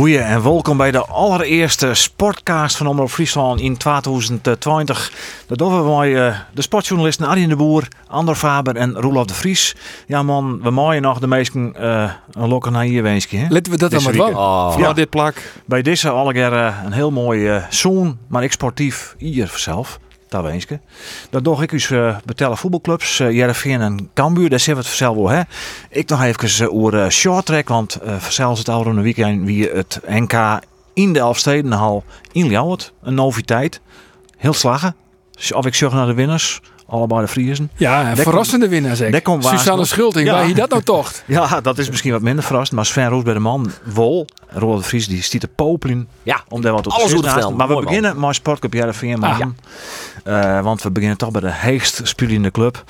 Goeie en welkom bij de allereerste sportcast van Omroep Friesland in 2020. Dat doen we eh, de sportjournalisten Arjen de Boer, Ander Faber en Roelof de Vries. Ja man, we mooien nog de meesten eh, een lokken naar hier wensje. hè? Laten we dat dan maar wel. Vanaf Ja. dit plak. Bij deze allegear eh, een heel mooi zoen, maar ik sportief hier zelf. Dat. Dat doe ik dus eh betellen voetbalclubs, uh, Jereveen en Cambuur. Daar zitten we het vanzelf wel, hè. Ik nog even uh, over uh, short track, want uh, vanzelf het een weekend wie het NK in de Elfstedenhal in Ljouwert. Een noviteit. Heel slagen. Of ik zeg naar de winnaars, allebei de Friesen. Ja, verrassende winnaar zeg. komt Susanne. Schulting, Ja. waar je dat nou tocht? Ja, dat is misschien wat minder verrast, maar Sven Roos bij de man, Wol, Roland de Vries, die stiet de popelin. Ja, om daar wat op alles te verteld. Maar we Mooi, man. beginnen met Sportcup Jereveen, man. Ah, ja. Eh, want we beginnen toch bij de heegst spelende club.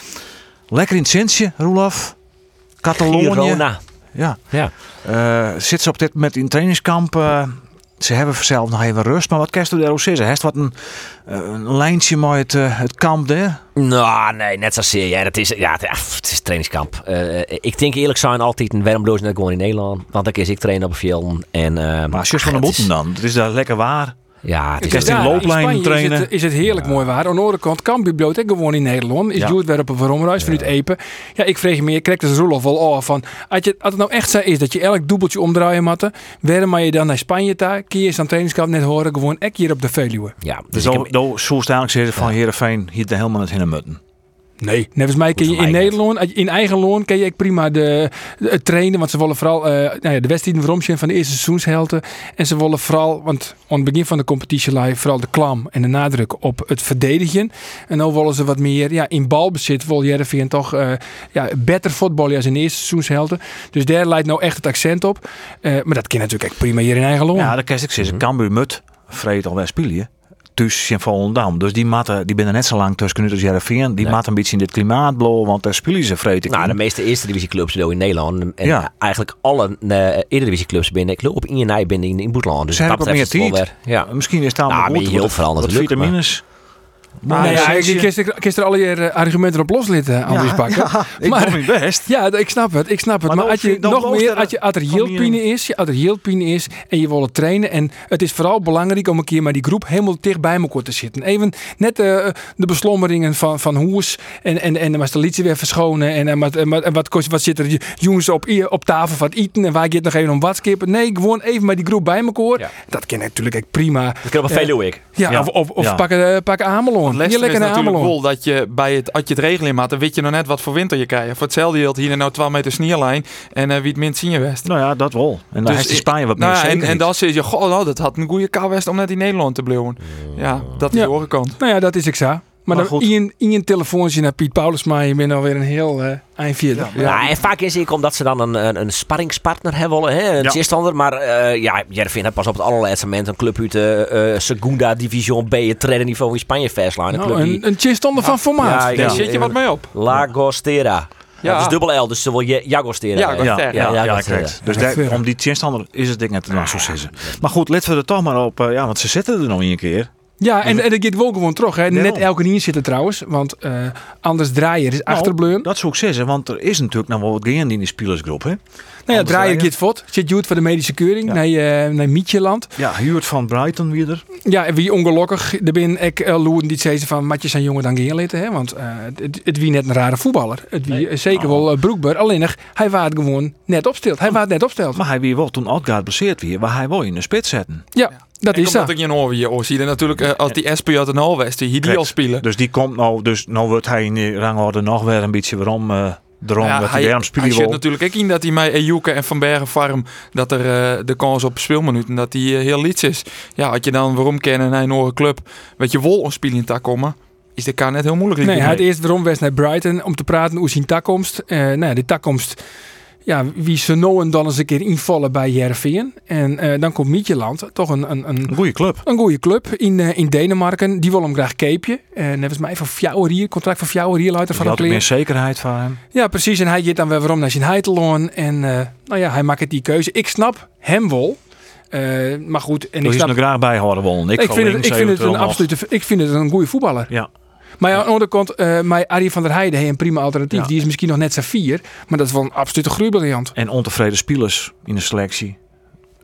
Lekker in het Sintje, Roelof. Catalonië. Ja. Ja. Eh, zit ze op dit moment in trainingskamp. eh, ze hebben zelf nog even rust. Maar wat kerst daar ook zeggen? Heeft wat een, eh, een lijntje met het, eh, het kamp daar? Nou, nee, net zozeer. Ja, het is, ja, het, is trainingskamp. Eh, ik denk eerlijk zijn altijd een doen ze net gewoon in Nederland? Want dan kies ik trainen op een film. En, eh, Maar als je van de het is- moeten dan. Het is daar lekker waar. Ja, het Ik is, Ja, looplijn trainen. Is het, is het heerlijk mooi waar. Aan de andere kant, bloot ook gewoon in Nederland. Is Ja. Joert weer op een veromreis vanuit Epen. Ja, ik vreeg me, je krijgt dus Roelof wel af van. Als, je, als het nou echt zo is dat je elk dubbeltje omdraaien moet, waarom maar je dan naar Spanje daar? Kun je eens aan trainingskamp net horen, gewoon ek hier op de Veluwe. ja, Dus dus ik zo, heb- zo, zo eigenlijk zeggen van Heerenveen hier er helemaal niet in mutten. Nee, nevens mij kun je in. Nederland, je in eigen loon, kun je ook prima de, trainen. Want ze willen vooral eh, nou ja, de wedstrijden veromzien van de eerste seizoenshelden. En ze willen vooral, want aan het begin van de competitie lag vooral de klam en de nadruk op het verdedigen. En nu willen ze wat meer ja, in balbezit. Wil Jereveen toch eh, ja, beter voetballen als in de eerste seizoenshelden. Dus daar leidt nou echt het accent op. Eh, maar dat kan natuurlijk ook prima hier in eigen loon. Ja, dat kan ik zeggen. Cambuur mut vreet alweer spelen. Dus in Volendam. Dus die matten, die binnen net zo lang tussen nu als Jereveen. Die Nee. matten een beetje in dit klimaat blowen, want daar spelen ze vreet ik nou, de meeste eerste divisieclubs in Nederland. En Ja. eigenlijk alle uh, eredivisieclubs binnen. Ik loop op in je binnen in, in Boetland. Dus Ze hebben dat meer het wel tijd. weer- Ja. Misschien is het allemaal Nou, goed. heel vooral wat maar- vitamines. Nou ja, ik ik er- er alle eh, argumenten op loslitten, Andries Bakker. Ja, ik Maar- doe mijn best. Ja, ik snap het. Ik snap het. Maar Maar, als je nog meer, er- als je er pine is, er pine is en je wil het trainen en het is vooral belangrijk om een keer met die groep helemaal dicht bij elkaar te zitten. Even net eh, de beslommeringen van, van hoes en en en was de liedje weer verschonen en, en, wat, en, wat, wat, kost- wat zit er jongens op, op tafel van eten en waar gaat het nog even om wat skippen. Nee, gewoon even met die groep bij elkaar. Ja. Dat kan natuurlijk ook prima. Dat kan op een. Veluwe ik. Ja, of, of, pakken, eh, pakken Amelon. Leicester is lekker natuurlijk wel dat je bij het, als je het regelen maakt, dan weet je nog net wat voor winter je krijgt. Voor hetzelfde hield hier nou 12 meter sneeuwlijn en eh, wie het minst zien je west. Nou ja, dat wel. En dan Dus heeft de Spanje wat meer Nou ja, en, en dan zeg je, goh, nou, dat had een goede kouwest om net in Nederland te blijven. Ja, dat is Ja. de orenkant. Nou ja, dat is ik zo. Maar, Maar dan goed. in, in een telefoontje naar Piet Paulus, maar je bent alweer een heel eh eind vierde. Ja. en vaak is het omdat ze dan een, een, een sparringspartner hebben willen, hè, een Ja. tegenstander. Maar eh ja, Jervin heeft pas op het allerlaatste moment een club uit de eh, Segunda Division B, het niveau in Spanje verslaan. Een Nou, club die een, een chistonder van formaat. Ja, Daar ja. zit je wat mee op. Lagostera. Ja. dat is dubbel L, dus ze wil je Jagostera. Ja. Ja, ja, ja, ja, Dus ja, daar- ver. om die tegenstander is het ding net te zo zeggen. Maar goed, letten we er toch maar op. eh, ja, want ze zitten er nog een keer. Ja, en, en dat gaat wel gewoon terug. Hè. Net elke niet zitten trouwens. Want eh, anders Draaier is achterbleun. Nou, dat zou ik zeggen, want er is natuurlijk nog wel wat gaande in die spelersgroep. Hè? nou ja, Draaier. gaat fot. Zit Joet voor de medische keuring Ja. naar, uh, naar Mietjeland. Ja, Huurt van Brighton weer. Ja, en wie ongelukkig. Er ben ik uh, Loeren die zei van Matjes zijn jongen dan geen litten. Hè? Want eh, het, het wie net een rare voetballer. Het wie eh, zeker Oh. wel broekbaar. Alleen nog, hij waard gewoon net opsteld. Hij waard net opsteld. Maar hij weer wel toen Odgaard geblesseerd weer, waar hij wel in de spits zetten. Ja, dat En is omdat zo. ik je over je oor zie, natuurlijk eh, als die SP uit de die hier die al spelen. Dus die komt nou, dus nou wordt hij in de rangorde nog weer een beetje waarom. eh Daarom Ja, dat hij hij, hij spelen zit wil. natuurlijk ook in dat hij met Ejuke en Van Bergen farm dat er eh, de kans op speelminuten dat die eh, heel liets is. Ja, had je dan waarom kennen naar een andere club, weet je wol om spelen te komen, is de kan net heel moeilijk. Nee, hij had eerst waarom was naar Brighton om te praten over zijn takkomst. Eh nou, ja, die takkomst ja, wie ze nou en dan eens een keer invallen bij Jervin. En eh, dan komt Mietjeland, toch een, een, een, Een goede club. een goede club in, eh, in Denemarken. Die wil hem graag keepje. En volgens mij van Fjouwer contract van Fjouwer hier luidt er van een meer zekerheid van hem. Ja, precies. En hij gaat dan weer waarom naar zijn Heiteloon. En eh, nou ja, hij maakt die keuze. Ik snap hem wel. Maar goed, en Ik snap... er graag bij houden wollen. Ik, vind, het, ik, vind het een absolute, ik vind het een goede voetballer. Ja. Maar ja, aan de andere kant, eh maar Arie van der Heijden heeft een prima alternatief. Ja. Die is misschien nog net zijn vier. Maar dat is wel een absolute groeibrilliant. En ontevreden spelers in de selectie.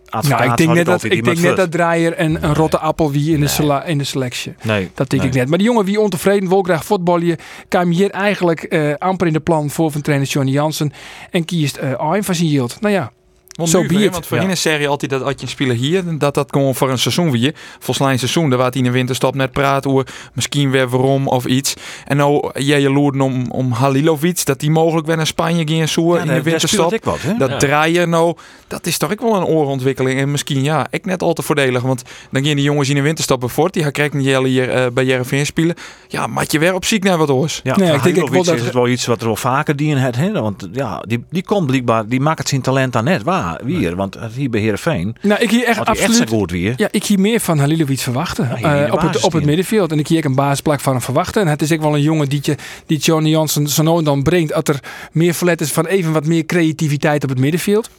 Advocaat Nou, ik denk net dat, ik denk net dat Draaier een, een rotte appel wie in, Nee. in de selectie. Nee. Dat denk nee. ik net. Maar die jongen wie ontevreden wil graag voetballen, kwam hier eigenlijk eh, amper in de plan voor van trainer Johnny Jansen. En kiest eh Arjen van zijn yield. Nou ja, Want Zo nu, want Ja. voorheen zeg je altijd dat als je een speler hier, dat dat gewoon voor een seizoen weer. Volgens een seizoen, daar waar hij in de winterstop net praat over misschien weer waarom of iets. En nou, jij je loert om, om Halilovic, dat die mogelijk weer naar Spanje ging zo Ja, in de winterstop. ik wat, hè? Dat Ja. draaien nou, dat is toch ook wel een oorontwikkeling. En misschien ja, ik net al te voordelig. Want dan gaan die jongens in de winterstop Fort. Die gaan krijgen Jelle hier eh, bij Jereveen spelen. Ja, maak je weer op ziek naar wat oors. Ja, Nee, voor ik denk ik Halilovic wel dat- is het wel iets wat er wel vaker die in het hè? Want ja, die, die komt blijkbaar, die maakt het zijn talent aan net waar, weer. Want hier bij Heerenveen, nou, ik hier echt echt absoluut... goed weer. Ja, ik hier meer van Halilovic verwachten. Eh, op, het, op het middenveld. En ik hier ook een basisplak van hem verwachten. En het is ook wel een jongen die, je, die Johnny Jansen zo dan brengt. Dat er meer verlet is van even wat meer creativiteit op het middenveld.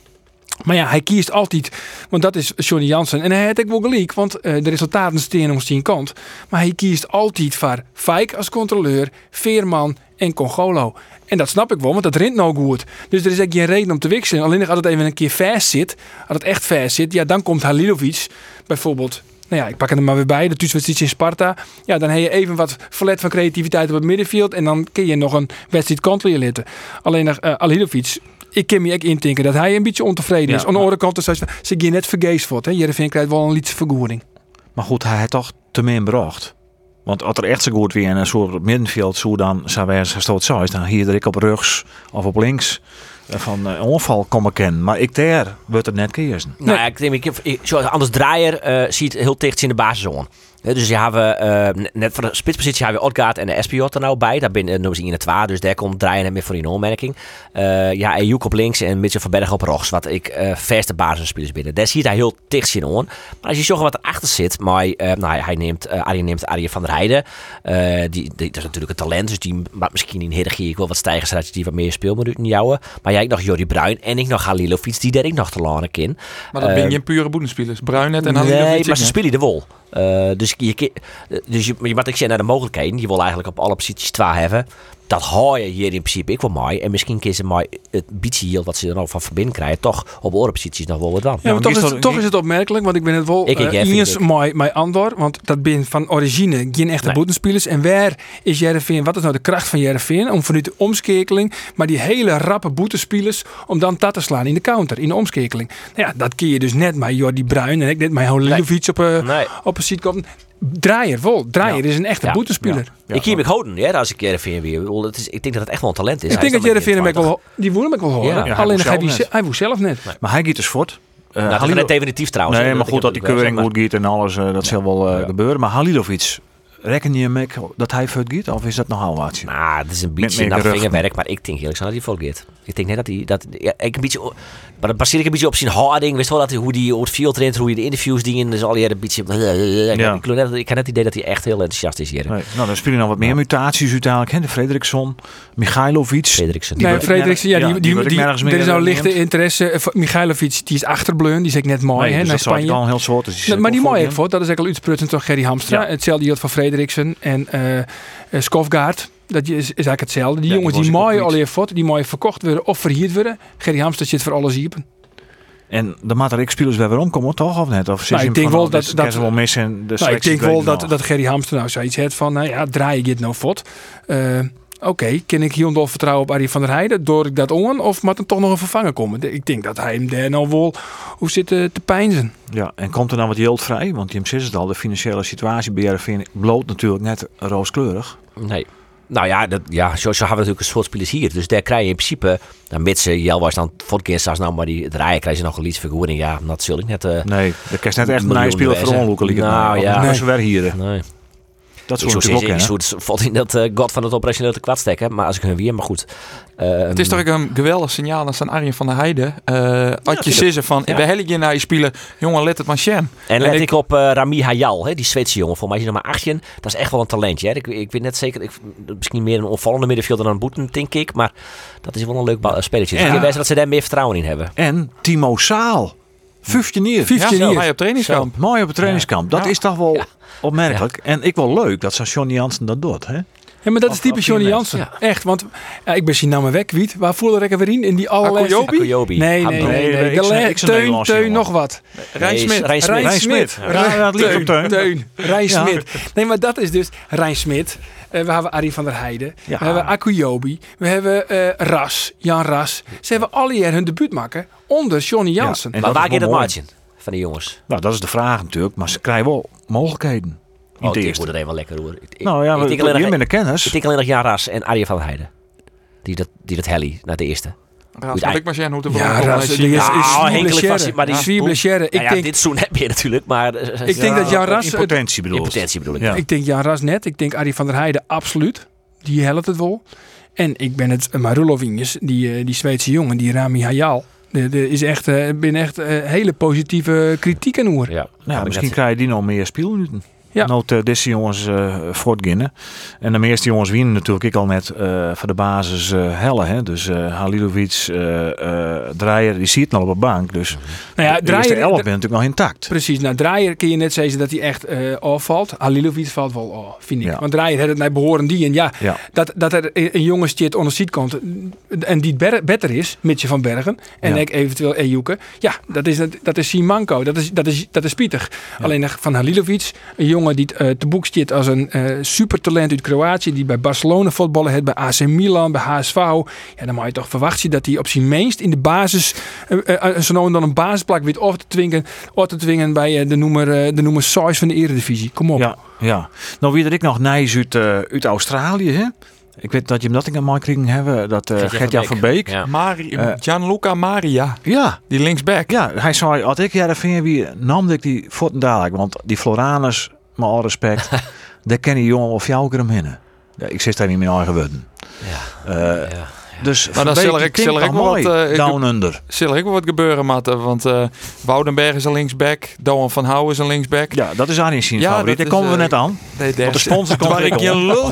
Maar ja, hij kiest altijd, want dat is Johnny Jansen. En hij heeft ook wel gelijk, want eh, de resultaten staan om zijn kant. Maar hij kiest altijd voor Fijk als controleur, Veerman en Congolo. En dat snap ik wel, want dat rent nou goed. Dus er is ook geen reden om te wisselen. Alleen als het even een keer vast zit, als het echt vast zit, ja, dan komt Halilovic bijvoorbeeld. Nou ja, ik pak hem er maar weer bij. De thuiswedstrijd in Sparta. Ja, dan heb je even wat verlet van creativiteit op het middenveld. En dan kun je nog een wedstrijd controleren litten. Alleen uh, Alilovic. Ik kan me ook intinken dat hij een beetje ontevreden Ja, is. Aan de andere kant, ze gaan net vergeest voor. hè. Jereveen krijgt wel een lietse vergoeding. Maar goed, hij heeft toch te min bracht. Want als er echt zo goed weer en zo op het middenveld zo dan zou wij stoot zo is, dan hier ik op rechts of op links eh, van eh, onval komen kennen. Maar ik daar wordt het net kiezen. Nou ja, ik denk, ik, Anders Draaier eh, ziet heel dicht in de. Hè, dus je hebben eh, net voor de spitspositie hebben we Odgaard en de Espiot er nou bij. Daar ben noemen ze in het waar, dus daar komt Draaier net meer voor in opmerking. Eh ja, en Joek op links en Mitchell van Berg op rechts, wat ik eh verste basisspelers binnen. Daar ziet hij heel dicht in on. Maar als je zag wat erachter zit, maar eh, nou, hij neemt, eh Arjen neemt Arjen van der Heijden. Eh, die, die, dat is natuurlijk een talent, dus die maakt misschien in hiërarchie ik wel wat stijgers die wat meer speelminuten jouwen. Maar jij ik nog Jordi Bruin en ik nog Halilovic, die daar ik nog te lanen in. Maar dat Eh, ben je een pure boedenspelers. Bruinet en nee, Halilovic. maar ze spelen de wol. Eh, dus je, eh, dus je, ik zeg naar de mogelijkheden, je wil eigenlijk op alle posities twee hebben. Dat hou je hier in principe ik wel mooi. En misschien kiezen ze maar het beetje wat ze er nog van verbinden krijgen, toch op andere posities nog wel wat dan. Ja, maar toch, is, toch- is het opmerkelijk, want ik ben het wel Ik- ik- eh, eens ik. mijn, mijn antwoord. Want dat ben van origine geen echte Nee. boetenspelers. En waar is Jereveen? Wat is nou de kracht van Jereveen? Om vanuit de omschakeling, maar die hele rappe boetenspelers, om dan dat te slaan in de counter, in de omschakeling. Nou ja, dat kun je dus net met Jordi Bruin en ik net met Holilovic op, eh Nee. op een seat komen. Draaier, vol. Draaier Ja. is een echte Ja. boetenspeler. Ja. ik hier ik houden, ja, als ik Jereveen weer. Het is, ik denk dat het echt wel een talent is. Ik denk dat Jereveen hem wel, die woon hem wel horen. Ja. Ja, hij Alleen hij, zelf die, net. hij woe zelf net. Maar hij gaat dus voort. Eh, Nou, dat is Halilo- net definitief trouwens. Nee, maar dat goed dat die het wel keuring goed gaat en alles, eh, dat zal wel eh, gebeuren. Maar Halilovic, reken je hem ook dat hij voort gaat? Of is dat nogal wat? Nou, het is een beetje naar vingerwerk, maar ik denk eerlijk gezegd dat hij volgeert. Ik denk net dat hij dat ja, ik een beetje maar dat baseer ik een beetje op zijn houding. Wist wel dat hij, hoe die op het field rent, hoe je de interviews dingen, dus al die een beetje. Ja. Ik, net- ik heb net het idee dat hij echt heel enthousiast is hier. Nee. Nou, dan spelen nog wat meer mutaties uiteindelijk. Hè? De Fredriksson, Michailovic. Frederiksen. Nee, ik Frederiksen, ja, die, ja, die die, ik die- nergens er meer is nou lichte interesse. eh, Michailovic, die is achterbleun, die is ook net mooi Nee, hè, dus naar dat zou ik Spanje. al heel soort. Dus maar die mooi heeft voor. dat is ook al uitsprutend toch Gerry Hamstra. Ja. Hetzelfde geldt voor Frederiksen en eh eh, Skofgaard. Dat is, is eigenlijk hetzelfde. Die Ja, jongens die ik mooi al voor, die mooi verkocht worden of verhierd worden. Gerry Hamstra zit voor alles hiepen. En de Matrix spelers weer weer omkomen, toch? Of net? Of zit Nou, je ik denk wel oh, dat- dat- kan ze wel missen. De Nou, ik denk wel ik dat, Gerry Hamstra nou zoiets heeft van, nou ja, draai ik dit nou fot. Eh, Oké, ken ik hier wel vertrouwen op Arie van der Heijden? Door ik dat on of moet er toch nog een vervanger komen? Ik denk dat hij hem daar nou wel hoe zit te pijnzen. Ja, en komt er nou wat yield vrij? Want je zegt het al, de financiële situatie bij RFV bloot natuurlijk net rooskleurig. Nee. Nou ja, dat, ja zo, zo hebben we natuurlijk een soort hier. Dus daar krijg je in principe, dan mits ze Jel was dan voor als nou maar die draaien, krijg je nog een iets vergoeding. Ja, dat zul ik net. eh Nee, de kerst net echt een nieuwe speler voor onloeken. Nou, ja. Nee. Weer hier. nee. Dat Ik soort zou het valt in dat eh, god van het operationeel te kwad steken. Maar als ik hun weer, maar goed. Ehm, Het is toch ook een geweldig signaal aan Arjen van der Heijden. Eh als je tuurlijk. zegt van, Ja. we je naar je spelen. Jongen, let het maar sjen. En let En ik, ik- op eh, Rami Hayal, hè, die Zweedse jongen. Voor mij is hij nog maar 18. Dat is echt wel een talentje. Hè. Ik, ik weet net zeker, ik, misschien meer een opvallende middenvelder dan Boeten, denk ik. Maar dat is wel een leuk spelletje. Dus En- ik dat ze daar meer vertrouwen in hebben. En Timo Saal. 15 jaar. 15 Ja, jaar. mij op trainingskamp. Mooi op het trainingskamp. Dat Ja. is toch wel Ja. opmerkelijk. En ik wel leuk dat zo'n Johnny Jansen dat doet. Hè? Ja, maar dat is typisch Johnny. Jansen. Echt, want ja, ik ben zijn naam weg, Wiet. Waar voelde ik er weer in? In die allerlaatste... Akuyobi? Akuyobi. Nee, nee, nee. Nee, ik Teun, Teun, nog wat. Rijn Smit. Rijn Smit. Rijn Smit. Rijn. Smit. Nee, maar dat is dus Rijn Smit. Eh, we hebben Arie van der Heijden. Ja. We hebben Akuyobi. We hebben eh, Ras. Jan Ras. Ze hebben alle jaar hun debuut maken onder Johnny Jansen. en Maar waar gaat het margin van die jongens? Nou, dat is de vraag natuurlijk. Maar ze krijgen wel mogelijkheden. Oh, het ik eerste. word er even lekker hoor. Ik, ik- Nou ja, ik kennis. ik denk alleen nog Jan Ras en Arjen van der Heijden. Die dat, die dat helly naar de eerste. Moet ik het er Zwier van- Blechère. maar die Ja, is Zwier boel. Blechère. Ik Nou ja, denk, dit seizoen heb je natuurlijk, maar... eh, Ik denk dat Jan Ras- potentie bedoel ik. potentie bedoel ik. Ja. ik denk Jan Ras net. Ik denk Arie van der Heijden absoluut. Die helpt het wel. En ik ben het Marulovinjes, die, eh, die Zweedse jongen, die Rami Hayal. Er is echt, eh, ben echt eh, hele positieve kritiek aan hoor. Ja, Nou, misschien ik krijg je die nog meer speelminuten. Ja. Nou, deze jongens uh, voortginnen. En de meeste jongens winnen natuurlijk ik al net uh, voor de basis uh, helle. Hè? Dus uh, Halilovic, Draaier, die ziet nog op de bank. Dus nou ja, de eerste Draaier, elf bent natuurlijk nog intact. Precies, nou Draaier kun je net zeggen dat hij echt afvalt. Halilovic valt wel af, vind ik. Ja. Want Draaier had het naar behoren die. En ja, Ja. Dat, dat er een jongen stiert onder ziet komt en die beter is, Mitje van Bergen. En Ja. ik eventueel Ejuke. Ja, dat is, dat is Simanko. Dat is, dat is, dat is Pieter. Alleen van Halilovic, een jongen die uh, te boek stiert als een uh, supertalent uit Kroatië. Die bij Barcelona voetballen heeft, bij AC Milan, bij HSV. Ja, dan mag je toch verwachten dat hij op zijn minst in de basis, uh, zo nou dan een basisplak weet of te dwingen, of te dwingen bij de nummer, de nummer 6 van de Eredivisie. Kom op. Ja, ja. Nou wie er ik nog nijs uit, uit Australië, hè? Ik weet dat je hem dat in een kregen hebben, dat uh, Gert-Jan van Beek. Ja. Mari uh, Gianluca Maria, ja. die linksback. Ja, hij zei, had ik ja, vind wie nam ik die dadelijk, want die Floranus, met al respect, daar ken die jongen of jou hem hinnen. Ja, ik zit daar niet meer eigen woorden. Ja. Uh, ja. Dus maar dan zal ik, zal ik wel wat, uh, down under. Zal ik wel wat gebeuren, Matte? Want uh, Woudenberg is een linksback, Doan van Houwen is een linksback. Ja, dat is Arjen zijn ja, favoriet. Daar komen we net aan. Nee, Want de sponsor komt waar ik je lul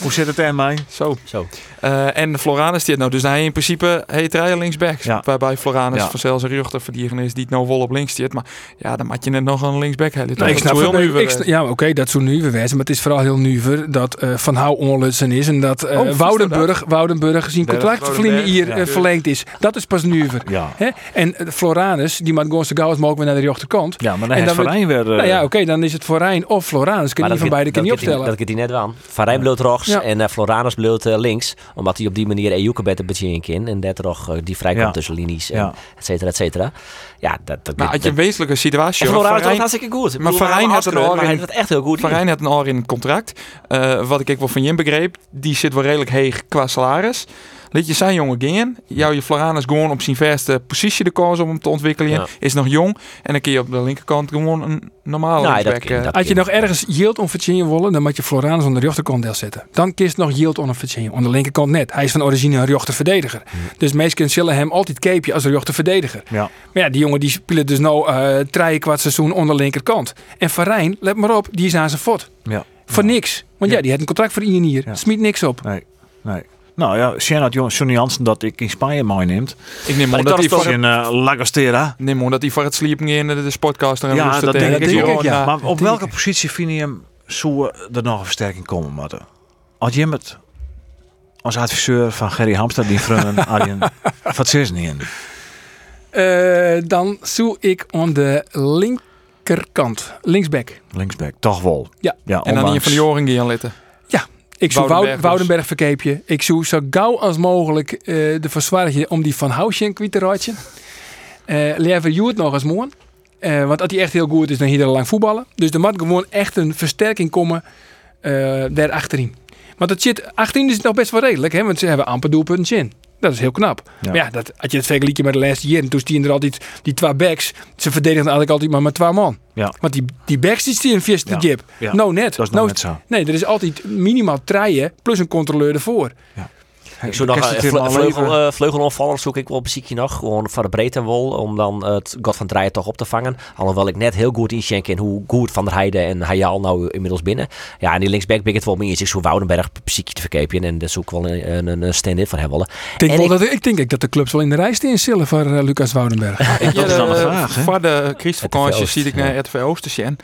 Hoe zit het er mij? Zo. Zo. Uh, en Floranus die nou, dus hij in principe heet rijden linksback. Ja. Waarbij Floranus Ja. vanzelfs een ruchter verdienen is die het nou vol op links zit. Maar ja, dan had je net nog een linksback. Hè. Nou, ik snap heel het, Ja, oké, okay, dat is zo nu wezen. Maar het is vooral heel nuver dat uh, Van Hou onlutsen is. En dat uh, Oh, Woudenburg, Woudenburg zijn contract hier ja. uh, verlengd is. Dat is pas nuver. Ja. Hè? En uh, Floranus, die maakt gewoon zo gauw als mogelijk weer naar de rechterkant. Ja, maar dan en is weer... Nou ja, oké, okay, dan is het Forijn of Floranus. Kun je niet van beide kan niet opstellen. Dat ik die net wel. Forijn bloot rechts Ja. en uh, Floranus bloot uh, links. Omdat hij op die manier Ejuke beter bedien kan. En dat er ook uh, die vrijkomt Ja. tussen linies en Ja. et cetera, et cetera. Ja, dat... dat Maar had je een wezenlijke situatie. Varijn- het hartstikke goed. Maar hij had een oor in- echt heel goed. Varijn had een oor in het contract. Uh, wat ik ook wel van Jim begreep. Die zit wel redelijk heeg qua salaris. Liet je zijn jongen gingen. Jou je Floranus gewoon op zijn verste positie de kans om hem te ontwikkelen. Ja. Is nog jong. En dan kun je op de linkerkant gewoon een normale Nou, dat kan- eh, dat- Als je nog ergens yield on verdienen willen, dan moet je Floranus aan de rechterkant deel zetten. Dan kiest nog yield on verdienen. Aan de linkerkant net. Hij is van origine een rechterverdediger. Dus meesten zullen hem altijd keepje als een rechterverdediger. Ja. Maar ja, die jongen die speelt dus nou uh, drie kwart seizoen onder de linkerkant. En Varijn, let maar op, die is aan zijn fot. Ja. Voor niks. Want ja, Ja. die heeft een contract voor één hier. Ja. Smiet niks op. Nee, nee. Nou ja, Sjen had Jon- Johnny Jansen dat ik in Spanje mooi neemt. Ik neem Maar aan ik dat hij voor, het In uh, Lagostera. neem aan dat hij voor het sliepen in de sportcaster en Ja, dat het, denk eh, ik denk gewoon, ik, ja. eh, Maar op welke positie vind je hem zou er nog een versterking komen moeten? Als je met als adviseur van Gerry Hamstad die vrienden Arjen, wat niet in? Eh, dan zoek ik aan de linkerkant. Linksback. Linksback, toch wel. Ja. ja En dan ondanks- hier van die oren gaan letten. Ik zoek Woudenberg Woudenberg, verkeepje. Ik zoek zo gauw als mogelijk eh, de verzwaring om die van Housje kwijt te raadje. Eh Liever Joert nog eens mooi. Eh, want als hij echt heel goed is, dan hier lang voetballen. Dus er moet gewoon echt een versterking komen eh daar achterin. Want het zit, achterin is het nog best wel redelijk, hè? want ze hebben amper doelpunten in. Dat is heel knap. Ja. Maar ja, dat, als je het vergelijkt met de laatste jaren, toen stien er altijd die twee backs. Ze verdedigden eigenlijk altijd maar met twee man. Ja. Want die, die backs die stien vast Ja. de jip. Ja. Nou net. Dat is nou net zo. Nee, er is altijd minimaal treien plus een controleur ervoor. Ik zoek nog vle helemaal vleugel, eh, vleugelonvaller zoek ik wel muziekje nog. Gewoon van de breedte en wol. Om dan het God van Draaien toch op te vangen. Alhoewel ik net heel goed inschenk in hoe goed Van der Heijden en Hayal nou inmiddels binnen. Ja, en die linksback ben ik het wel mee eens. Ik zoek Woudenberg muziekje te verkepen. En dat zoek ik wel een, een, een stand-in van hem willen. Ik denk, En wel ik- dat, ik denk ook dat de clubs wel in de rij staan zullen voor eh, Lucas Woudenberg. Ik Dat is dan de eh, vraag, hè? Voor de Christvakantie zie ik naar RTV Oostersjen.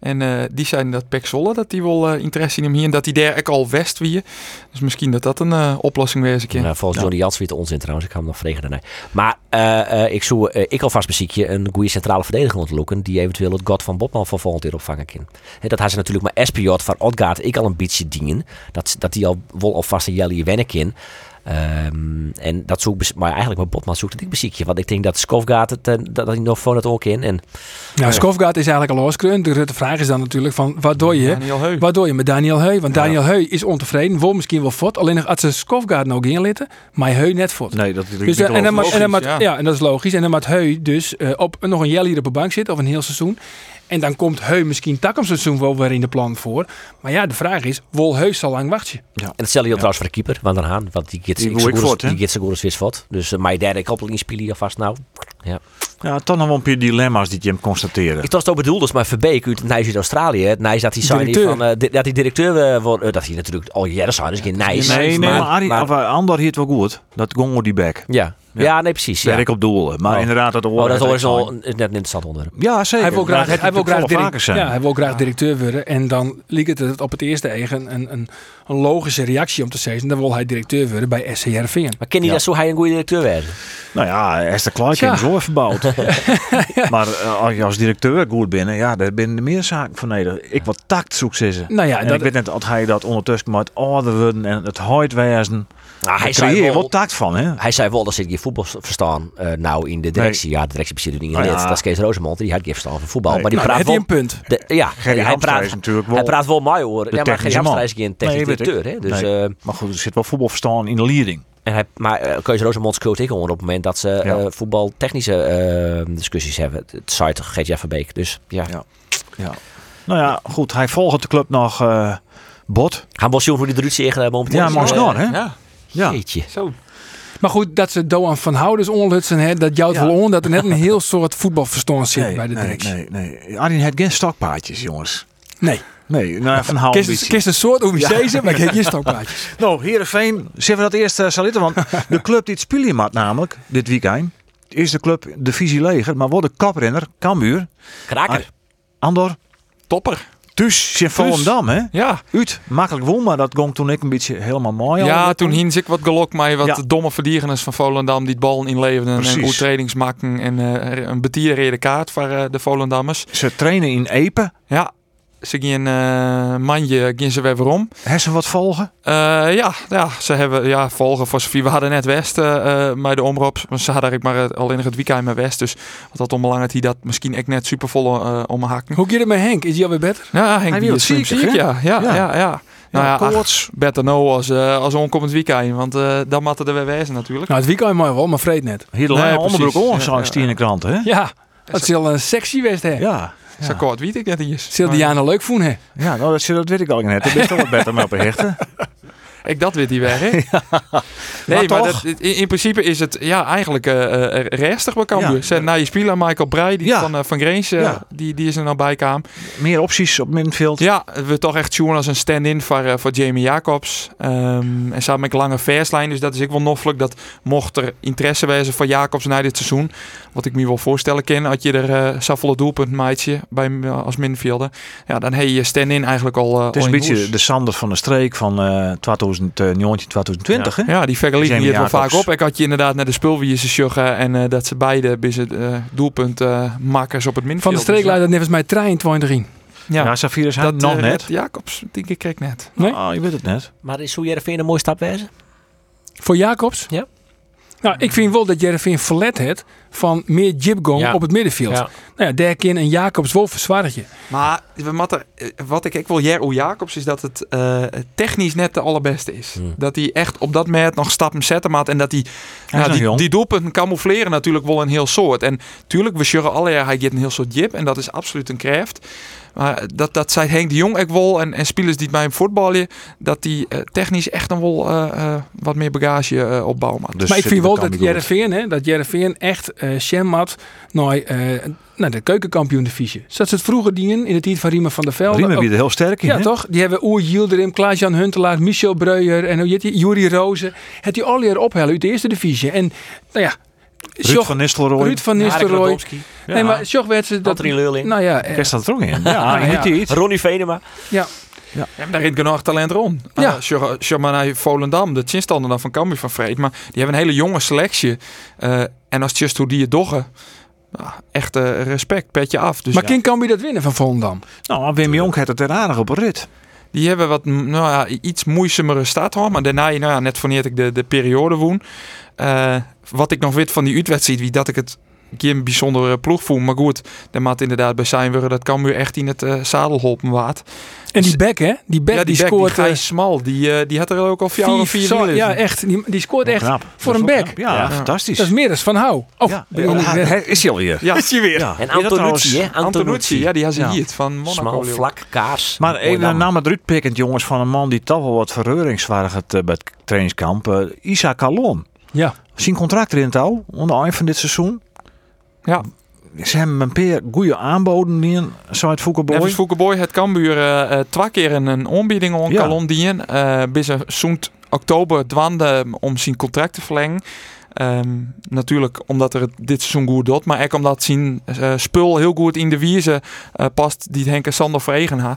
En eh, die zijn dat Pek Zwolle, dat die wel eh, interesse in hem hier. En dat die daar ook al west wie. Dus misschien dat dat een eh, oplossing wezen kan. Nou, volgens Johnny Jans weer te onzin trouwens. Ik ga hem nog vregen daarna. Maar eh, eh, ik zoek eh, ik alvast muziekje een goede centrale verdediger ontloeken. Die eventueel het God van Botman van volgend jaar opvangen kan. Hè, dat had ze natuurlijk maar Espiot van Odgaard ik al een beetje dienen. Dat, dat die al wel alvast een jelly wennen kan. Ehm, en dat zoek maar eigenlijk met Botman zoekt het ik muziekje. Want ik denk dat Skofgaard het, eh, dat, dat hij nog van het ook in. En Nou, Skofgaard is eigenlijk al losgekreund. De grote vraag is dan natuurlijk van, wat doe je? Wat doe je met Daniel Heu? Want Daniel Heu is ontevreden, wil misschien wel fort. Alleen nog als ze Skofgaard nog inlitten, maar Heu net fort. Nee, dat is Dus de- en dan en dan ja. ja, en dat is logisch. En dan moet Heu dus eh, op nog een jelly op de bank zitten of een heel seizoen. En dan komt Heu misschien seizoen wel weer in de plan voor. Maar ja, de vraag is, wil Heu zo lang wachten? En hetzelfde geldt trouwens voor de keeper, Van der Haan. Want die gaat zo goed als-. Dus uh, mijn derde koppeling spelen alvast nou. Ja. Ja, toch nog wel een paar dilemma's die je hem constateren. Ik was het ook bedoeld, dus maar Verbeek uit Nijs Australië. Het Nijs dat hij zijn Directeur. van, eh, di- dat hij directeur eh, wordt. eh, dat hij natuurlijk al jaren zijn, dus geen Nijs. Nee, nee, maar, Arie, maar- of, uh, Andor hield wel goed. Dat gongo die back. ja. Ja. nee, precies. Ja. Werk op doelen. Maar Oh. inderdaad, dat Oh, hoort dat is een, net een interessant onderwerp. Ja, zeker. Hij wil Maar graag, hij wil graag, direct- zijn. ja, hij wil graag directeur worden. En dan lijkt het op het eerste eigen een, een, een logische reactie om te zeggen. Dan wil hij directeur worden bij SC Heerenveen. Maar ken je Ja. dat zo hij een goede directeur werd? Nou ja, Esther Clark Tja. heeft hem zo verbouwd. Maar eh, als je als directeur goed bent, ja, daar binnen meer zaken van nodig. Ik wat tact zoek ze. Nou ja, en dat- ik weet net dat hij dat ondertussen ouder worden en het huid wezen. Nou, hij, zei wel, wel tact van, hè? hij zei wel dat ze geen voetbal verstaan uh, nou in de directie. Ja, de directie bestaat niet in lid. ja. Dat is Kees Rosemond, die had geen verstand van voetbal. Nee. Maar die Nou, praat wel... een punt. De, ja, hij praat, is natuurlijk wel hij praat wel mooi hoor. de Ja, maar technische Hamstra is geen technisch directeur. Hè? Dus, eh, Maar goed, er zit wel voetbalverstaan in de leiding. En hij, maar uh, Kees Rosemond coach ik gewoon op het moment dat ze Ja. eh, voetbaltechnische eh, discussies hebben. Het site Geert Verbeek. Dus ja. Ja. Ja. Nou ja, goed. Hij volgt de club nog eh bot. Gaan we zien hoe die eruit ziet eh, momenteel. Ja, maar Eh, snor, hè? Ja, Ja. Jeetje. zo. Maar goed, dat ze Doan van Houders onlutsen, hè, dat jouwt Ja. wel on dat er net een heel soort voetbalverstand zit Nee, bij de nee, directie. nee, nee. Arjen heeft geen stokpaardjes, jongens. Nee. Nee, nou, van houden Kist, kist een soort OVC's, maar ik heb geen stokpaardjes. Nou, Heerenveen, zullen we dat eerst uh? Want de club die het spelen maakt namelijk, dit weekend, is de club Divisie Leger, maar wordt de kaprenner, Cambuur, Kraker. Andor, Topper. Thuis in Volendam, hè? Ja. Uit, makkelijk won, maar dat ging toen ik een beetje helemaal mooi. Ja, al. toen hiens ik wat gelok mij wat Ja. domme verdiegenis van Volendam die het bal inleverden en Precies. oertredingsmakken en eh, een betierrede kaart voor eh, de Volendammers. Ze trainen in Epe. Ja, ze gingen eh mandje gingen ze weer weer om. Hebben ze wat volgen? Eh, ja, ja, ze hebben ja, volgen voor Sofie. We hadden net West eh, eh, bij de omroep. Maar ze hadden ik maar eh, al in het weekend met West. Dus wat dat onbelangrijk die dat misschien echt net supervolle eh om mijn hakken. Hoe gaat het met Henk? Is hij alweer beter? Ja, Henk Hij die is ziek, ziek, hè? ja. Ja, Ja. ja, ja. Nou ja, ach, koorts. beter nou als, eh als onkomend weekend. Want eh dan moeten er weer wezen natuurlijk. Nou, het weekend mooi wel, maar vreed net. Hier de Nee, lange precies. onderbroek Ja, ik ja, in de krant, hè? Ja, dat is al een sexy west, hè? Ja. Zo kort weet ik net niet eens. Zil Maar Diana leuk voelen, hè? Ja, nou, dat, dat weet ik al net. Dat is toch wat beter mee op hechten. Ik dat weet hij weer, hè? Nee, Maar maar, toch? dat, in, in principe is het ja, eigenlijk eh eh, restig bij Cambuur. Ja. Zijn naar je speler Michael Breij, die Ja. van, eh, van Greens, eh, Ja. die, die is er nou bij kwam. Meer opties op middenveld. Ja, we toch echt zien als een stand-in voor, eh, voor Jamie Jacobs. Ehm, en samen met een lange verslijn. Dus dat is ik wel noffelijk dat mocht er interesse wezen voor Jacobs na dit seizoen. Wat ik me wel voorstellen kan. Had je er eh volle doelpunt maatje bij eh, als middenvelder. Ja, dan heb je stand-in eigenlijk al. eh, Het is al een beetje hoes. de Sanders van de streek van eh 2019, 2020, hè? Ja, die vergelijking Jamie hier wel vaak op. Ik had je inderdaad naar de spulwiers sjuggen en eh, dat ze beide bij het eh, doelpunt eh, makers op het middenveld. Van de streek leidt dat nevens mij 23 in. Ja, Ja, Safira zijn dat nog net. Jacobs, denk ik, kreeg net. Nee? Oh, je weet het net. Maar is hoe jij een mooie stap wezen? Voor Jacobs? Ja. Nou, ik vind wel dat Jereveen verlet het van meer jibgong Ja. op het middenveld. Ja. Nou ja, daar kan een Jacobs wel verzwartje. Maar we moeten- wat ik ook wil Jero Jacobs is dat het eh, technisch net de allerbeste is. Hmm. Dat hij echt op dat moment nog stappen zetten maakt en dat hij nou, die, die doelpunten camoufleren natuurlijk wel een heel soort. En tuurlijk, we zeggen alle jaar hij geeft een heel soort jib en dat is absoluut een kracht. Maar dat, dat zei Henk de Jong ook wel en, en spelers die het bij hem voetballen, dat die eh, technisch echt dan wel eh, eh, wat meer bagage opbouwen. Dus maar ik vind wel dat. Jereveen, hè, dat Jereveen echt eh Schermat naar, eh, naar de keukenkampioen divisie. Zoals ze het vroeger dienen in de tijd van Riemen van der Velde. Riemen weer heel sterk in. Ja, hè? toch? Die hebben Oer Yildirim, Klaas-Jan Huntelaar, Michel Breuer en hoe heet die? Juri Rozen. Het die al hier ophellen uit de eerste divisie. En nou ja, Ruud Sjoch- van Nistelrooy. Ruud van Nistelrooy. Nee, maar Sjoch werd ze dat... Leurling. Nou ja, eh, Kerst staat er ook in. Ja. Ronnie Venema. ja. Ja, maar daar is genoeg talent rond. Ja. Volendam, de chinstander dan van Cambuur van Vreed. Maar die hebben een hele jonge selectie. Eh, en als just hoe die het doggen. nou, echt eh, respect, petje af. Dus maar ja, kan je dat winnen van Volendam? Nou, Wim Jonk had het er aardig op een rit. die hebben wat nou ja, iets moeizamere start hoor. Maar daarna, nou ja, net wanneer ik de, de periode woon. Eh, wat ik nog weet van die uitwedstrijd, wie dat ik het geen bijzondere ploeg voel. Maar goed, daar maakt inderdaad bij zijn we dat Cambuur echt in het eh, zadel holpen waard. En die back, hè? Die ja, die, die, back, scoort... die eh, Smal, die, eh, die had er ook al vier, vier, vier zo- ja, echt. Die, die scoort echt Knap. voor een knap. Ja, Ja. fantastisch. Dat is meer dan van hou. Oh, ja. hij is hij alweer. Ja, is hij weer. Ja. En Antonucci, hè? Antonucci, ja, die had ze Ja. hier van Monaco. Smal, vlak, kaars. Maar even naam het uitpikkend, jongens, van een man die toch wel wat verreuringswaardig het eh, bij het trainingskamp. eh, Isa Kalon. Ja. Zijn contract erin touw, onder eind van dit seizoen. Ja, Ze hebben een paar goede aanboden in, zo uit Foukeboy. Nevens Foukeboy het Cambuur eh, eh, twee keer een, een aanbieding aan Ja. Calon dien. Eh bis een zoend oktober dwande om zijn contract te verlengen. Ehm, natuurlijk omdat er het dit seizoen goed doet, maar ook omdat zijn eh, spul heel goed in de wieze eh, past die Henk en Sander veregen ha.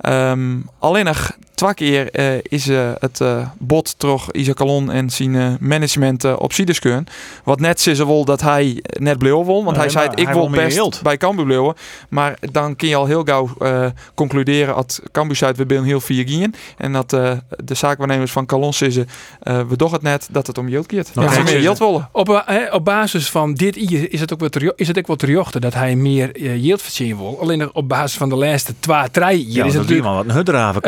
Ehm, alleen nog twee keer eh, is eh, het eh, bot toch Isaac en zijn eh, management op Sides kunnen. Wat net is er wel dat hij net bleef won, want Nee, hij zei ik hij wil wil meer best bij Cambuur blijven. Maar dan kun je al heel gauw eh, concluderen dat Cambuur zei we willen heel vier gingen en dat eh, de zaakwaarnemers van Calon zeggen eh, we doch het net dat het om geld gaat. Ja, ze meer ze- geld willen. Op, hè, op basis van dit is het ook wel te, is het ook wel te jochten dat hij meer uh, yield verzinnen wil. Alleen op basis van de laatste twee, drie hier ja, is dat het is natuurlijk... wat een huddraven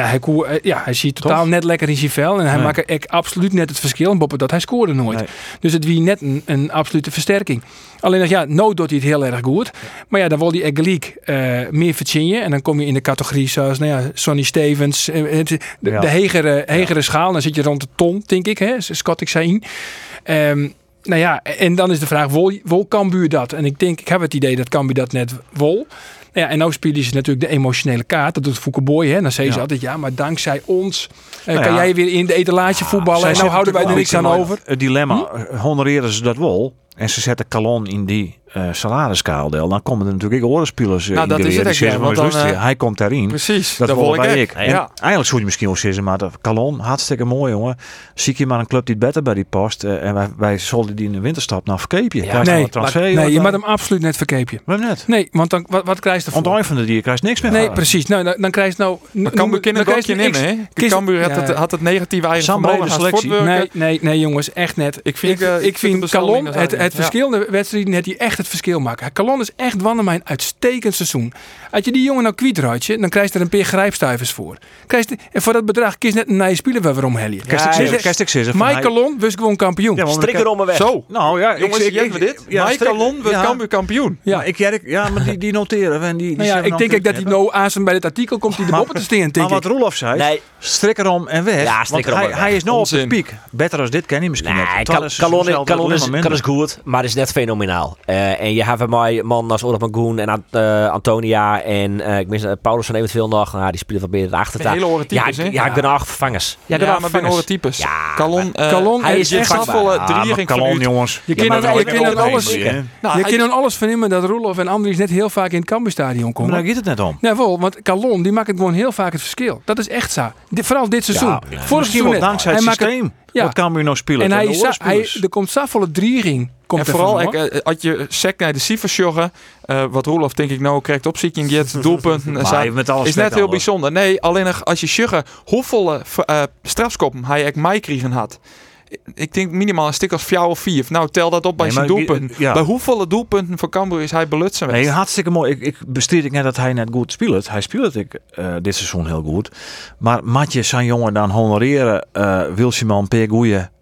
Ja, hij, koe- eh, ja, hij ziet totaal net lekker in zijn vel. En hij Nee. maakt echt absoluut net het verschil. Boppen dat hij scoorde nooit. Nee. Dus het wie net een, een absolute versterking. Alleen nog, ja, nou doet hij het heel erg goed. Maar ja, dan wil hij echt gelijk eh, meer verzinnen. En dan kom je in de categorie zoals nou ja, Sonny Stevens. eh, het- De, Ja. de hegere, hegere schaal. Dan zit je rond de ton, denk ik. Hè? Scott ik zei in. Ehm, nou ja, en dan is de vraag, wil, wil Cambuur dat? En ik denk, ik heb het idee dat Cambuur dat net wil. Nou ja, en nou spelen ze natuurlijk de emotionele kaart. Dat doet Foukeboy. Hè? Dan zeggen ze altijd, ja, maar dankzij ons eh, Nou kan jij weer in de etalage voetballen. En nou houden wij er niks aan over. Het dilemma, eh, honoreren ze dat wel? En ze zetten Calon in die eh salariskaaldeel. Dan komen er natuurlijk ook orenspelers uh, Nou, dat is het ja, want dan, eh, Hij komt daarin. Precies, Dat dat wil ik ik. En Ja. Eigenlijk zou je misschien wel zeggen, maar de Calon, hartstikke mooi jongen. Zie je maar een club die het beter bij die past. eh, en wij, wij zullen die in de winterstap naar verkeepje. Ja, Daar is nee, transfer. Nee, je dan- mag hem absoluut net verkeepje. Waarom net? Nee, want dan, wat, wat krijg je ervoor? Want van die je krijgt niks meer. Nee, van. precies. Nou, dan, dan krijg je nou... Maar Cambuur kan dan het ook krijg je je nemen, niks. hè? Cambuur had, Ja. het, had het negatieve eigen als selectie. Nee, nee, nee, jongens, echt net. Ik vind, ik, eh, vind de Calon, het, ja. verschillende wedstrijden heeft hij echt het verschil maken. Calon is echt van mijn uitstekend seizoen. Als je die jongen nou kwijtraadje, dan krijg je er een paar grijpstuivers voor. Krijg je, en voor dat bedrag kies net een nieuwe speler waar we Ja, zeggen van Mike Calon was gewoon kampioen. Ja, Strik ik- om me weg. Zo, Nou ja, jongens, ik, ik, dit. ja, Mike Calon wordt ja. Cambuur kampioen. Ja. Maar ik, ja, maar die, die noteren we. En die, die nou ja, ik denk ook dat hij nou aan bij het artikel komt die de boppen te staan. Maar wat. Roelof zei, Nee. strik erom en weg. Ja, strik want erom hij, en is nou op de piek. Beter als dit ken je misschien Nee, net. Is, minder. is goed, maar is net fenomenaal. Eh, en je hebt een man als Orlov Magoen en eh, Antonia en eh, ik mis uh, Paulus van eventueel nog. Nou, die spelen wat meer de achtertaal. Hele horen Ja, types, hè? ja, genoeg vervangers. Ja, Ja, maar ben horen types. Ja, Calon, eh, Calon hij is je echt volle Ja, drie maar ging van Calon, jongens. Je Ja, kan maar alles... hè? Nou, Je kan alles vernemen dat Roelof en Andries net heel vaak in het Cambuurstadion Maar komen. daar gaat het net om. Nee, wel, want Calon die maakt het gewoon heel vaak het verschil. Dat is echt zo. Vooral dit seizoen. Ja, Vorig seizoen dankzij het systeem. ja. Wat kan we nou spelen? En hij, de hij, er komt zoveel driering. Komt en vooral, ik, eh, als je sec naar de cijfers joggen, eh, wat Roelof denk ik nou krijgt opzieking, get doelpunten, en Maar zo, hij met alles is net heel bijzonder. Nee, alleen nog als je sjuggen hoeveel eh, v- eh, strafskoppen hij ik mij kregen had. ik denk minimaal een stuk als vier of vier. Nou, tel dat op bij Nee, zijn doelpunten. ja. Bij hoeveel doelpunten voor Cambuur is hij belutsen Nee, hartstikke mooi. Ik, ik besteed ik net dat hij net goed speelt. Hij speelt ik eh, dit seizoen heel goed. Maar Matje zijn jongen dan honoreren, eh wil je man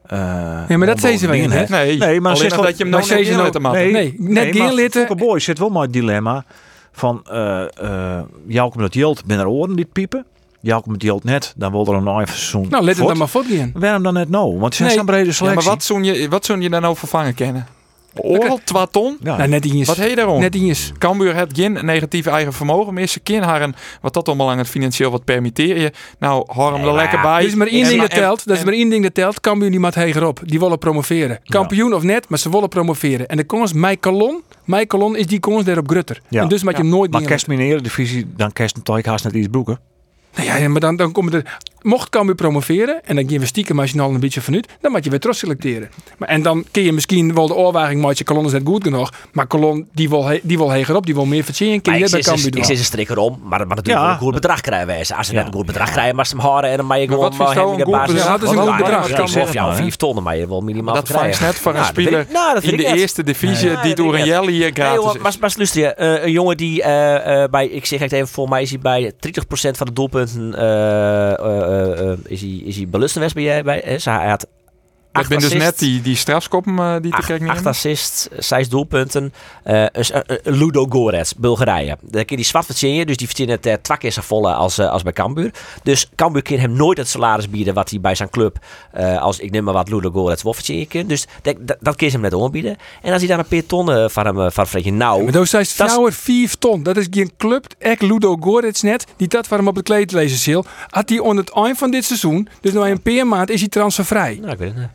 goeie. eh Ja, maar dat zei ze wel dingen, niet, hè? Nee, Nee, maar alleen nog dat je hem nou zei net ze in nou- laten maken. Nee, net geen maar litten. Fokke Boy zit wel maar het dilemma van uh, uh, Jouke met Jilt binnen oren die piepen. Jouke met Jilt net, dan wil er een nieuw seizoen. Nou, let het dan maar voortgaan. Waarom dan net nou? Want het is Nee. zo'n brede Ja, selectie. maar wat zo'n je, wat zo'n je dan over vervangen kennen? Oorl, twee ton? Ja. Nou, net eens. Wat heet je daarom? Net eens. Cambuur heeft geen negatief eigen vermogen meer. Ze kunnen haar een, wat dat allemaal aan het financieel wat permitteren. Nou, hou hem er lekker bij. Er is maar één En- ding dat telt. Dat is maar één ding dat telt. Cambuur die mat hegerop. Die willen promoveren. Kampioen of net, maar ze willen promoveren. En de kans, mijn kolon, mijn kolon is die kans daar op Grutter. Ja. En dus moet je hem nooit Maar dingen. kerst mineren divisie, dan kerst een toch haast net iets broeken. Nou ja, ja, maar dan, dan komen er. Mocht Cambuur promoveren en dan gaan we stiekem als je al een beetje vanuit, dan moet je weer terug selecteren. Maar, en dan kun je misschien wel de oorwaging maken, Colon is net goed genoeg, maar Colon die wil, he- die wil hegerop, die wil meer verdienen, kun Maar je ik bij zit Cambuur ik doen. zit een strik erom, maar, maar natuurlijk Ja. wel een goed bedrag krijgen wij. Als ze net een goed bedrag krijgen, maar ze hem houden en dan mag je Maar gewoon je nou hem in een de goed basis. dat is een goed bedrag. Ik zeg vijf tonnen, maar je wil minimaal Dat vangt net voor een dat speler ik- Nou, dat in de ik eerste divisie die dat door een ik jelly hier is. maar, maar luister je, eh, een jongen die eh, eh, bij, ik zeg het even, voor mij is hij bij 30% van de doelpunten is hij, is hij belust geweest bij jij. Bij, eh, hij had acht ben dus net die, die strafskoppen eh, die te kijken acht assists, zes doelpunten. Eh, een Ludo Gorets, Bulgarije. Dan kun je die zwart verdienen, dus die verdient het eh, twee keer zo volle als, eh, als bij Cambuur. Dus Cambuur kan hem nooit het salaris bieden wat hij bij zijn club, eh, als ik neem maar wat Ludo Gorets, wel verdienen kan. Dus dat, dat, dat kun je hem net aanbieden. En als hij dan een paar tonnen van hem eh, van Fredje nou... Maar dat is Dat is- jouwer 5 ton. Dat is geen club, ek Ludo Gorets net, die dat voor hem op het kleed lezen zal. Had hij aan het eind van dit seizoen, dus nog een paar maand, is hij transfervrij. Nou, ik weet het niet.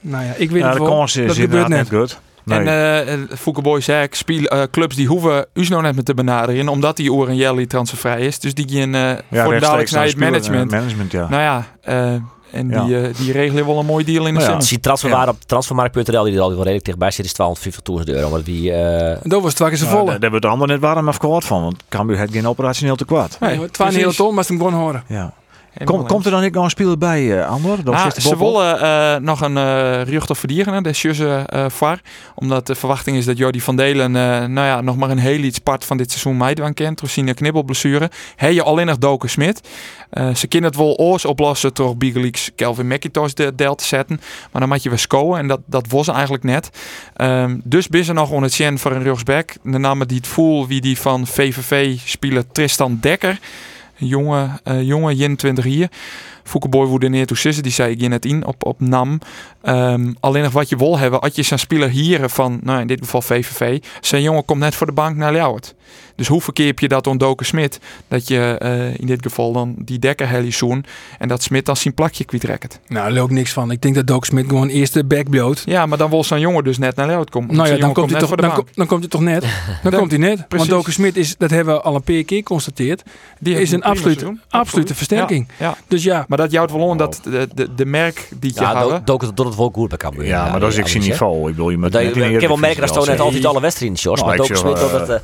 Nou ja, ik weet Ja, het de wel. kans is dat gebeurt inderdaad net. goed. Nee. En eh en Fouke Boy zei, ik, eh, clubs die hoeven us nou net met te benaderen, omdat die Oren Jelly transfervrij is. Dus die gaan eh ja, voor dadelijk naar het management. eh, management, ja. Nou ja, eh, en Ja. die, eh, die regelen wel een mooi deal in de Nou ja. zin. Als je transferwaarde op transfermarkt.nl, die er al wel redelijk dichtbij zit, is 250.000 euro. Maar wie... eh, En dat was twee keer zo Nou, volle. daar hebben we het ander net warm afgehoord van, want Cambuur heeft geen operationeel te kwaad. Nee, Nee, Twee hele precies. ton, maar ze hem gewoon horen. Ja. Kom, komt er dan niet nog een speler bij, eh Andor? Zit de ze willen eh, nog een uh, rucht of verdieren, de Sjusse uh, VAR. Omdat de verwachting is dat Jordi van Delen eh, nou ja, nog maar een heel iets part van dit seizoen meidwaan kent. Door zijn knibbelblessure. Hij je alleen nog Doken Smit. Uh, ze kunnen het wel oors oplossen door Bigaleaks Kelvin McIntosh de deel te zetten. Maar dan moet je weer scoren en dat, dat was ze eigenlijk net. Um, dus ben ze nog on het voor een rechtsback. De naam die het voel wie die van VVV spelen Tristan Dekker. Jonge, uh, jonge 21 hier. Foukeboy neer toe zitten, die zei ik je net in op, op NAM. Um, alleen nog wat je wil hebben, als je zijn speler hier van, nou in dit geval VVV, zijn jongen komt net voor de bank naar Ljouwert. Dus hoe verkeer je dat on Doken Smit? Dat je uh, in dit geval dan die dekker helisoen en dat Smit dan zijn plakje kwijtrekt. Nou, daar ook niks van. Ik denk dat Doken Smit gewoon eerst de back bloot. Ja, maar dan wil zo'n jongen dus net naar Ljouwert komen. Nou ja, dan komt, hij toch, dan, dan komt hij toch net. Dan, komt hij net. Want precies. Doken Smit is, dat hebben we al een paar keer geconstateerd, Die is een absolute, absolute versterking. Ja, ja. Dus ja, Maar dat jouwt wel om dat de, de, de merk die je ja. Doken doet het wel goed bij Cambuur. Ja, maar dat is ik zijn zie niveau. Ik bedoel, je moet Dat, net ik kan wel merken dat Stoon net altijd alle wedstrijden, Sjors. Nou, Maar Doken Smit eh, het... eh,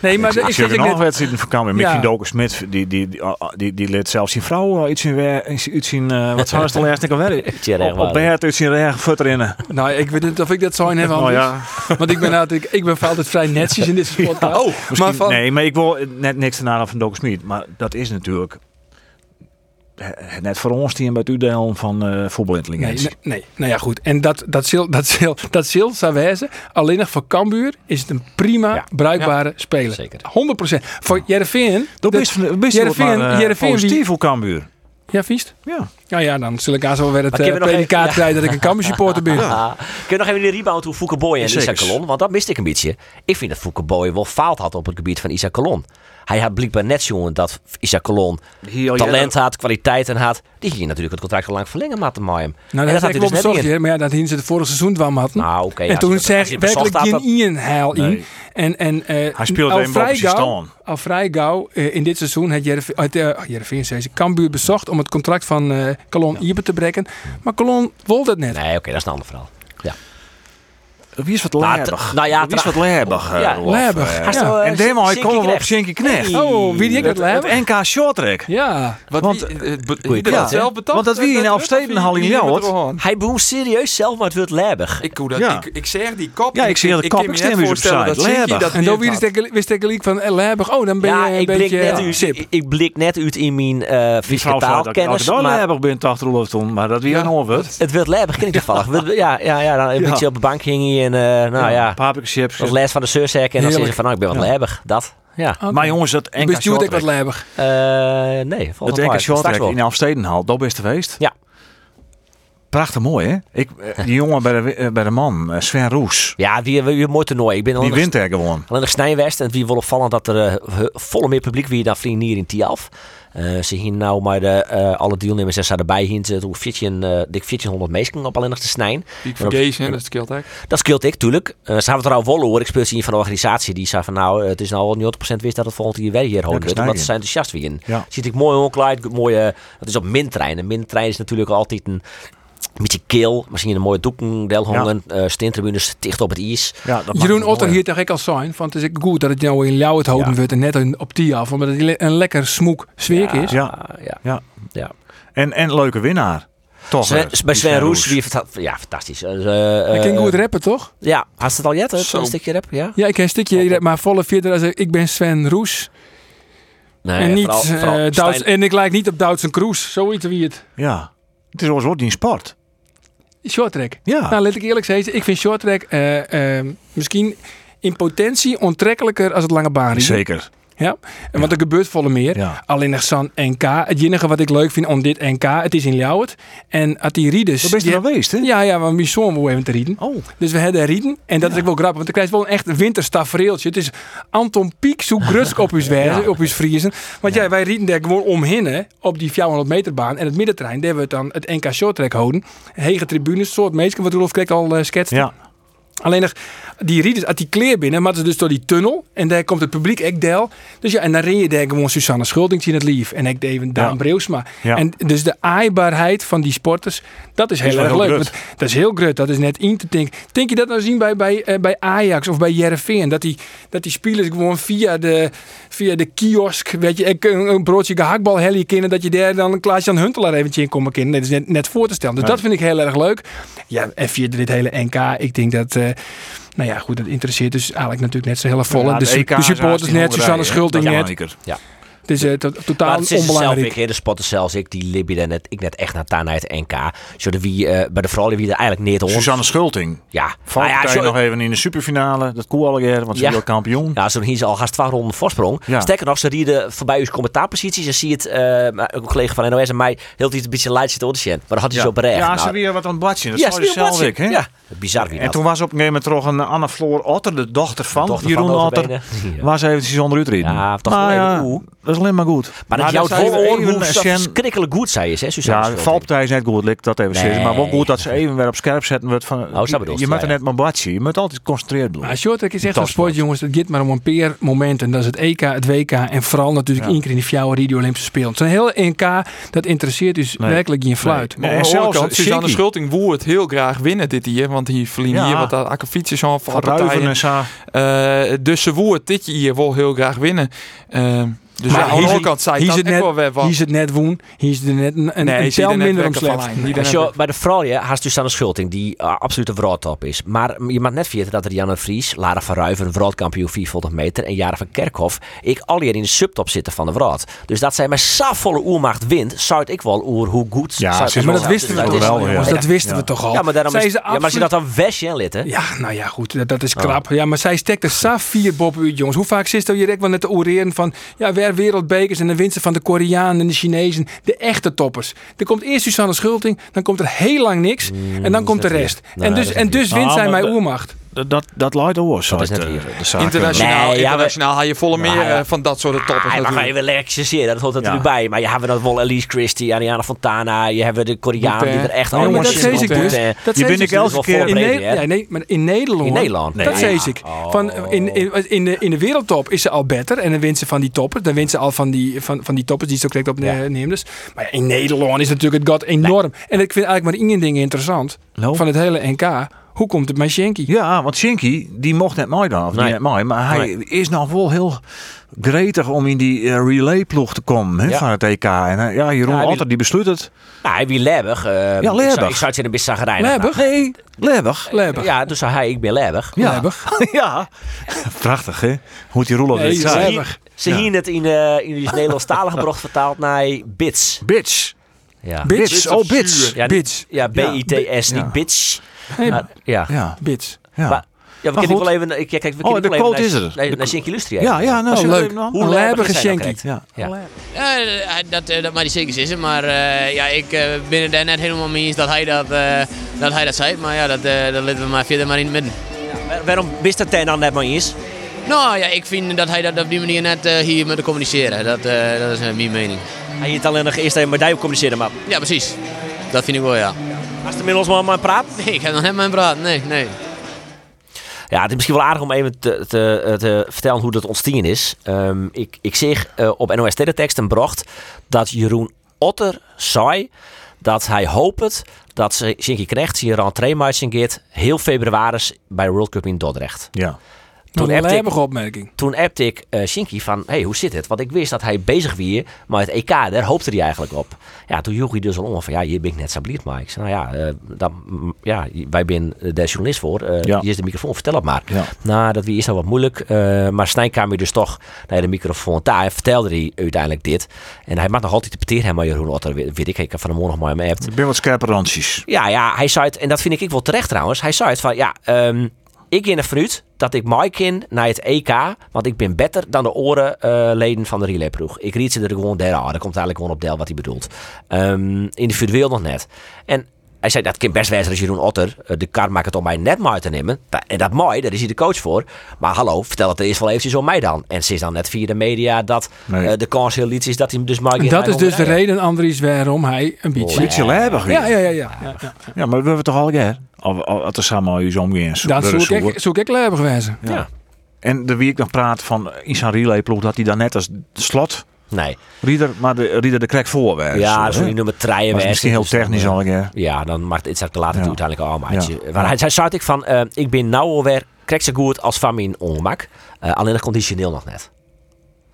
nee, maar Ik, ik nog net. wedstrijden van Cambuur. Ja. Mickey Doken Smit, die, die, die, die, die leed zelfs zijn vrouw eh, iets in weer, iets in, wat zou het de laatste keer werken? Op, bed, iets in regen, futter in. Nou, ik weet niet of ik dat zou hebben. Nou anders. ja, Want ik ben, altijd, ik ben altijd vrij netjes in dit soort oh, maar van, nee, maar ik wil net niks te nadenken van Doken Smit. Maar dat is natuurlijk eh, net voor ons die een bij het uitdelen van uh, Nee, voetbalintelligentie. nee, nee, nou ja, goed. En dat, dat zil, dat zil, dat zil zou wijzen. Alleen nog voor Cambuur is het een prima, Ja. bruikbare speler. Zeker. 100%. Voor Jereveen... Dat is van best wel Jereveen- eh, positief voor Cambuur. Ja, viest? Ja. Nou ja, dan zul ik aan zo weer het uh, predicaat even- krijgen dat ik een Cambuur supporter ben. Kun je nog even die rebound hoe Fouke Boy en. Isaac Colon? Want dat miste ik een beetje. Ik vind dat Fouke Boy wel faalt had op het gebied van Isaac Colon. Hij had blijkbaar net jongen dat Isaac Colon talent had, kwaliteiten had. Die ging natuurlijk het contract al lang verlengen met hem. Nou, en dat, dat had had hij wel dus net bezocht, niet maar ja, dat hingen ze het vorige seizoen wel hadden. Nou, oké. en toen je- als zeg je ik bezocht werkelijk had, geen dat- Ian heil in. Nee. En, en, eh, Hij speelde al vrij gauw, al vrij gauw eh, in dit seizoen Jereveen, het, uh, zei ze, Cambuur bezocht om het contract van eh Colon Iber te breken. Maar Colon wilde het net. Nee, oké, dat is een ander verhaal. Wie is wat t- nou ja, Wie is wat leibig? eh, Ja, leibig. eh. Ja. eh, En daarmee Shinky komen we op. Shinky Knecht. Oh, wie die ik het Het? NK Shorttrack. Ja. Wat Want- wie, wie dat zelf betaald? Want dat wie in Elfstedenhal in Ljouwert. Hij behoeft serieus zelf, maar het wordt leibig. Ik, hoe dat, Ja. ik, ik zeg die kop. Ja, ik zie dat ik kop. Ik stem eens op voorstellen site. dat Shinky Leibig. dat En niet dan de wist ik gelijk van Leibig. Oh, dan ben je een ik blik, beetje net uit, sip. ik, ik blik net uit in mijn fysieke ik taalkennis. Maar leibig ben achter Rolf toen. Maar dat wie een onwet. het wordt leibig, ken ik toevallig. Ja, ja, ja, dan een beetje op de bank hing hij en uh, nou ja, Paprika chips. als les van de sursack. En dan Heerlijk. zeggen ze van, nou, ik ben wat Ja. leibig. Dat, ja. Maar jongens, dat NK Bestuurt ik wat Shorttrack. Leibig. Eh, nee, Het volgens mij. NK Straks Shorttrack wel. in Elfstedenhal. Dat best geweest. Ja. Prachtig mooi, hè? Ik, eh, die jongen bij de, eh, bij de man, eh, Sven Roes. Ja, die hebben een mooi toernooi. Ik ben Die wint er gewoon. Alleen nog Snijwest. En het wie wel opvallend dat er volle meer publiek wie dan vrienden hier in Tialf. Eh ze hier nou maar de, eh, alle deelnemers en ze erbij heen. Ze hoe 14, dik 1400 meesken op alleen nog te snijden. Die vergezen, dat scheelt ook. Dat scheelt ik, tuurlijk. Eh, ze hebben het er al wel hoor. Ik speel ze hier van de organisatie. Die zei van nou, het is nou al 90% wist dat het volgend jaar weer hier wordt. Omdat ze zijn enthousiast weer in. Ja. Ziet ik mooi omkleid, mooie. Dat is op mintrein. En mintrein is natuurlijk altijd een beetje keel. Misschien een mooie doeken, delhongen, ja. steentribunes dicht op het ijs. Ja, dat Jeroen Otter hier toch ik al zijn. Want het is goed dat het nou in Ljouwert houden Ja. wordt en net een- op die af. Omdat het een lekker smoek sfeer is. Ja. ja. Ja. ja. En, en leuke winnaar. Toch? Sven, eh, bij Sven Roes, Roes. wie ja, fantastisch. Uh, Hij kan goed rappen, toch? Ja, had het al jet, Zo. een stukje rap? Ja? Ja, ik ken een stukje, rap, maar volle verder als ik, ik ben Sven Roes. Nee, en, niet, vooral- eh, vooral en ik lijk niet op Douds en Kroes. Zoiets wie het. Ja. Het is ons wordt die sport. Short track. Ja. Nou, laat ik eerlijk zeggen. Ik vind short track eh, eh, misschien in potentie onttrekkelijker als het lange baan. Zeker. Ja, en want er gebeurt volle meer. Ja. Alleen nog zo'n NK. Het enige wat ik leuk vind aan dit NK, het is in Ljouwert. En als die rieders... Dat die- wel geweest, hè? Ja, ja, maar mijn zoon wil even te rieden. Oh. Dus we hebben rieden. En dat is ook wel grappig, want dan krijg je wel een echt winterstafereeltje. Het is Anton Pieck zo grutsk op uw Ja. op uw vriezen. Want ja, wij rieden daar gewoon omheen hè, op die 400 meter baan. En het middentrein, daar hebben we het dan het NK short track houden. Hege tribunes, soort meestal wat Rolf Krek al uh, schetste. Ja. Alleen nog, die rieders uit die kleer binnen, maar ze dus door die tunnel. En daar komt het publiek echt del. Dus ja, en dan ren je daar gewoon Susanne Schuldings in het lief. En ik even Daan Ja. Breusma. Ja. En dus de aaibaarheid van die sporters, dat is heel erg heel leuk. Want dat is heel grut, dat is net in te denken. Denk je dat nou zien bij, bij, eh, bij Ajax of bij Jereveen? Dat die, dat die spelers gewoon via de, via de kiosk, weet je, ik, een, een broodje gehaktbal hellen kennen. Dat je daar dan een Klaas Jan Huntelaar eventjes in komt kennen. Dat is net, net voor te stellen. Dus dat vind ik heel erg leuk. Ja, en via dit hele NK, ik denk dat... eh, nou ja, goed, dat interesseert dus eigenlijk natuurlijk net zo heel volle. Ja, de, de de supporters net, hè? Schulting net. belangrijker. Het is eh, Maar totaal het is zelf onbelangrijk. ik, hè, de spotten zelfs ik, die Libby net, ik net echt naar Tana uit de NK. Zo de wie, eh, bij de vrouwen wie er eigenlijk niet ons. Suzanne Schulting. Ja, nou Valpartij ja, zo, nog even in de superfinale. Dat koe al want ze Ja. wil kampioen. ja, zo hier ze al haast twee ronden voorsprong. Ja. Sterker nog, ze rieden voorbij uw commentaarposities. Je ziet het, eh, ook een collega van NOS en mij, heel iets een beetje light zitten audiënt. Maar dan had hij Ja, zo berecht. ja Nou, ze weer wat aan het badje. Dat ja, ze je weer zelf watsen. ik, hè? Ja, bizar wie En dat. toen was op een gegeven moment toch een Anne Floor Otter, de dochter van Dochter Jeroen van Otter. ze eventjes onder uitreden. Ja, toch maar wel even. Dat is alleen maar goed. Maar dat Maar jouw dat zou vol even oor hoe een verschrikkelijk goed zei je, hè, Suzanne Ja, valpartij is net goed, lik dat even zeggen. Maar wel goed dat ze even weer op scherp zetten wordt van. Oh, je je, moet er net maar badje. Je moet altijd geconcentreerd Maar blijven. shorttrack is echt een sport, jongens. Het gaat maar om een paar momenten. Dat is het EK, het WK en vooral natuurlijk Ja. één keer in die fjouwe Rio Olympische Spelen. Zo'n heel NK, dat interesseert dus Nee. werkelijk geen fluit. Nee. Maar aan de kant, Suzanne. Schulting woe het heel graag winnen dit jaar. Want die verliezen Ja. hier wat akkefietsjes aan Van partijen. Eh, dus ze woe het dit jaar wel heel graag winnen. Eh, dus Maar aan de hier andere kant zei het net- wel wat. Hier is het net woen, hier is het net een, een, Nee, een tel er minder om slecht. bij de vrouwen haast Susanne Schulting, die uh, absoluut een vrouwtop is. Maar je mag net vergeten dat er Janne Vries, Lara van Ruiven, een wereldkampioen 400 meter en Jaren van Kerkhoff, ik al hier in de subtop zitten van de vrouw. Dus dat zij met volle oermacht wint, zou ik wel oer hoe goed. Ja, Maar dat wisten we toch wel, ja. Dat wisten Ja. we toch al. Ja, maar, daarom Zij is, is ja, maar als je dat dan westje in lid, hè? Ja, nou ja, goed, dat, dat is krap. Ja, maar zij stekte sa vier bob uit, jongens. Hoe vaak zit je direct wel net te oreren van... Ja, wereldbekers en de winsten van de Koreanen en de Chinezen. De echte toppers. Er komt eerst Susanne Schulting, dan komt er heel lang niks. en dan komt de rest. Nee, en dus, en dus wint Nou, zij maar mij oermacht. Dat, dat, dat leidt. Dat is net uit, hier. eh, de zaken. Internationaal, Nee, ja, internationaal haal je volle Nou, meer ja. eh, van dat soort toppers Ah, maar ga je natuurlijk. wel exerceren, dat hoort natuurlijk Ja. bij. Maar je hebt dat wel Elise Christie, Ariana Fontana, je hebt de Koreanen die er echt Ja, allemaal dat ik dus. Dat Je bent ik dus. elke wel keer... In, ja, nee, maar in Nederland. In Nederland? Dat zei Ja. ik. Oh. Van, in, in, in, de, in de wereldtop is ze al beter. En dan wint ze van die toppers. Dan wint ze al van die, van, van die toppers die ze ook direct op Ja. ne- neemt. Dus. Maar ja, in Nederland is natuurlijk het gat enorm. En ik vind eigenlijk maar één ding interessant. Van het hele NK. Hoe komt het met Shanky? Ja, want Shinky, die mocht net mooi dan, of Nee. niet net mooi, maar hij Nee. is nog wel heel gretig om in die eh, relay-ploeg te komen hè, Ja. van het EK. En eh, ja, Jeroen Ja, die- Otter, die besluit het. Nou, hij wie Lebig. eh, Ja, ik zou- Lebig. Ik zou het in een beetje zagrijnig. Lebig? Nee, Lebig. Lebig. Ja, dus zei hij, ik ben Lebig. Ja. Lebig. ja. Prachtig, hè? Hoe die Roelof Nee, dit ze zei. Ja. hier het in, eh in het Nederlandstalige gebracht vertaald naar Bits. Bitch. Ja, Bitch. Bitch. Oh, bitch. Ja, Bitch. Ja, B-I-T-S, Ja. niet bitch. Nee, Maar, ja. Ja. Bits. Ja. Maar, ja, we Maar kunnen wel even... Ik, kijk, we Oh, kunnen de quote naar- is er. Naar, De- naar Shinky Lustri. ja, ja, nou, Oh, leuk. Hoe is nou Shanky. correct? Ja. Ja. Ja, eh, dat, eh, dat mag hij zeker zeggen, maar eh, ja, ik eh, ben het daar net helemaal mee eens dat hij dat, eh, dat, hij dat zei. Maar ja, dat, eh dat laten we maar verder maar in het midden. Waar- Waarom wist dat hij dan net maar eens? Nou ja, ik vind dat hij dat op die manier net eh, hier moet communiceren. Dat, eh, dat is mijn mening. Hij heeft alleen nog eerst even met jou communiceren, maar Ja, precies. Dat vind ik wel, ja. Als de middels maar, maar praat. Nee, ik heb nog net hem praten. Nee, nee. Ja, het is misschien wel aardig om even te, te, te vertellen hoe dat ontstaan is. Ehm, ik, ik zeg eh, op NOS Teletext een brocht dat Jeroen Otter zei dat hij hoopt dat Shinky Knecht zijn rentree-matching gaat heel februari bij World Cup in Dordrecht. Ja. Toen Een appte ik- opmerking. Toen appte ik eh Shinky van, hey, hoe zit het? Want ik wist dat hij bezig was maar het EK, daar hoopte hij eigenlijk op. Ja, toen joeg hij dus al om van, ja, hier ben ik net sabliert, maar ik zei, nou ja, eh, dan, mm, ja wij zijn de journalist voor. Eh, Ja. Hier is de microfoon, vertel het maar. Ja. Nou, dat wie is nou wat moeilijk. eh, maar Stijn kwam je dus toch naar de microfoon daar en vertelde hij uiteindelijk dit. En hij mag nog altijd interpreteren, hè, maar Jeroen Otter, weet weet ik, ik heb van de morgen nog maar hem appt. Ik ben wat scherpe randjes. Ja, ja, hij zei het, en dat vind ik ik wel terecht trouwens. Hij zei het van, ja, ehm, ik in ervan uit dat ik mij ken naar het EK, want ik ben beter dan de oren eh, van de relayploeg. Ik riet ze er gewoon daar aan. Dat komt eigenlijk gewoon op deel wat hij bedoelt. Ehm, individueel nog net. En hij zei, dat kan best wezen als Jeroen Otter eh, de kar maakt het om mij net maar te nemen. En dat mooi, daar is hij de coach voor. Maar hallo, vertel het eerst wel eventjes om mij dan. En ze is dan net via de media dat Nee. eh, de kans heel liet is dat hij hem dus maar En dat is dus de reden, Andries, waarom hij een beetje... Beetje lebig weer. Ja, ja, ja. ja, ja, ja. Ja, maar we hebben het toch al keer? Al, al, het is samen eens omgaan. Dat zoek ik, zoek ik lebig wezen. Ja. En de wie ik nog praat van in zijn relayploeg dat hij dan net als slot Nee. Rieder, maar de Rieder de krek voor. Ja, Zo, die nummer treien Was misschien heel technisch al een keer. Ja, dan maakt het te later Ja. uiteindelijk al. Maar Ja. waar hij hij zei ik van, eh, ik ben nou alweer krijg zo goed als van mijn ongemak. Eh, alleen nog conditioneel nog net.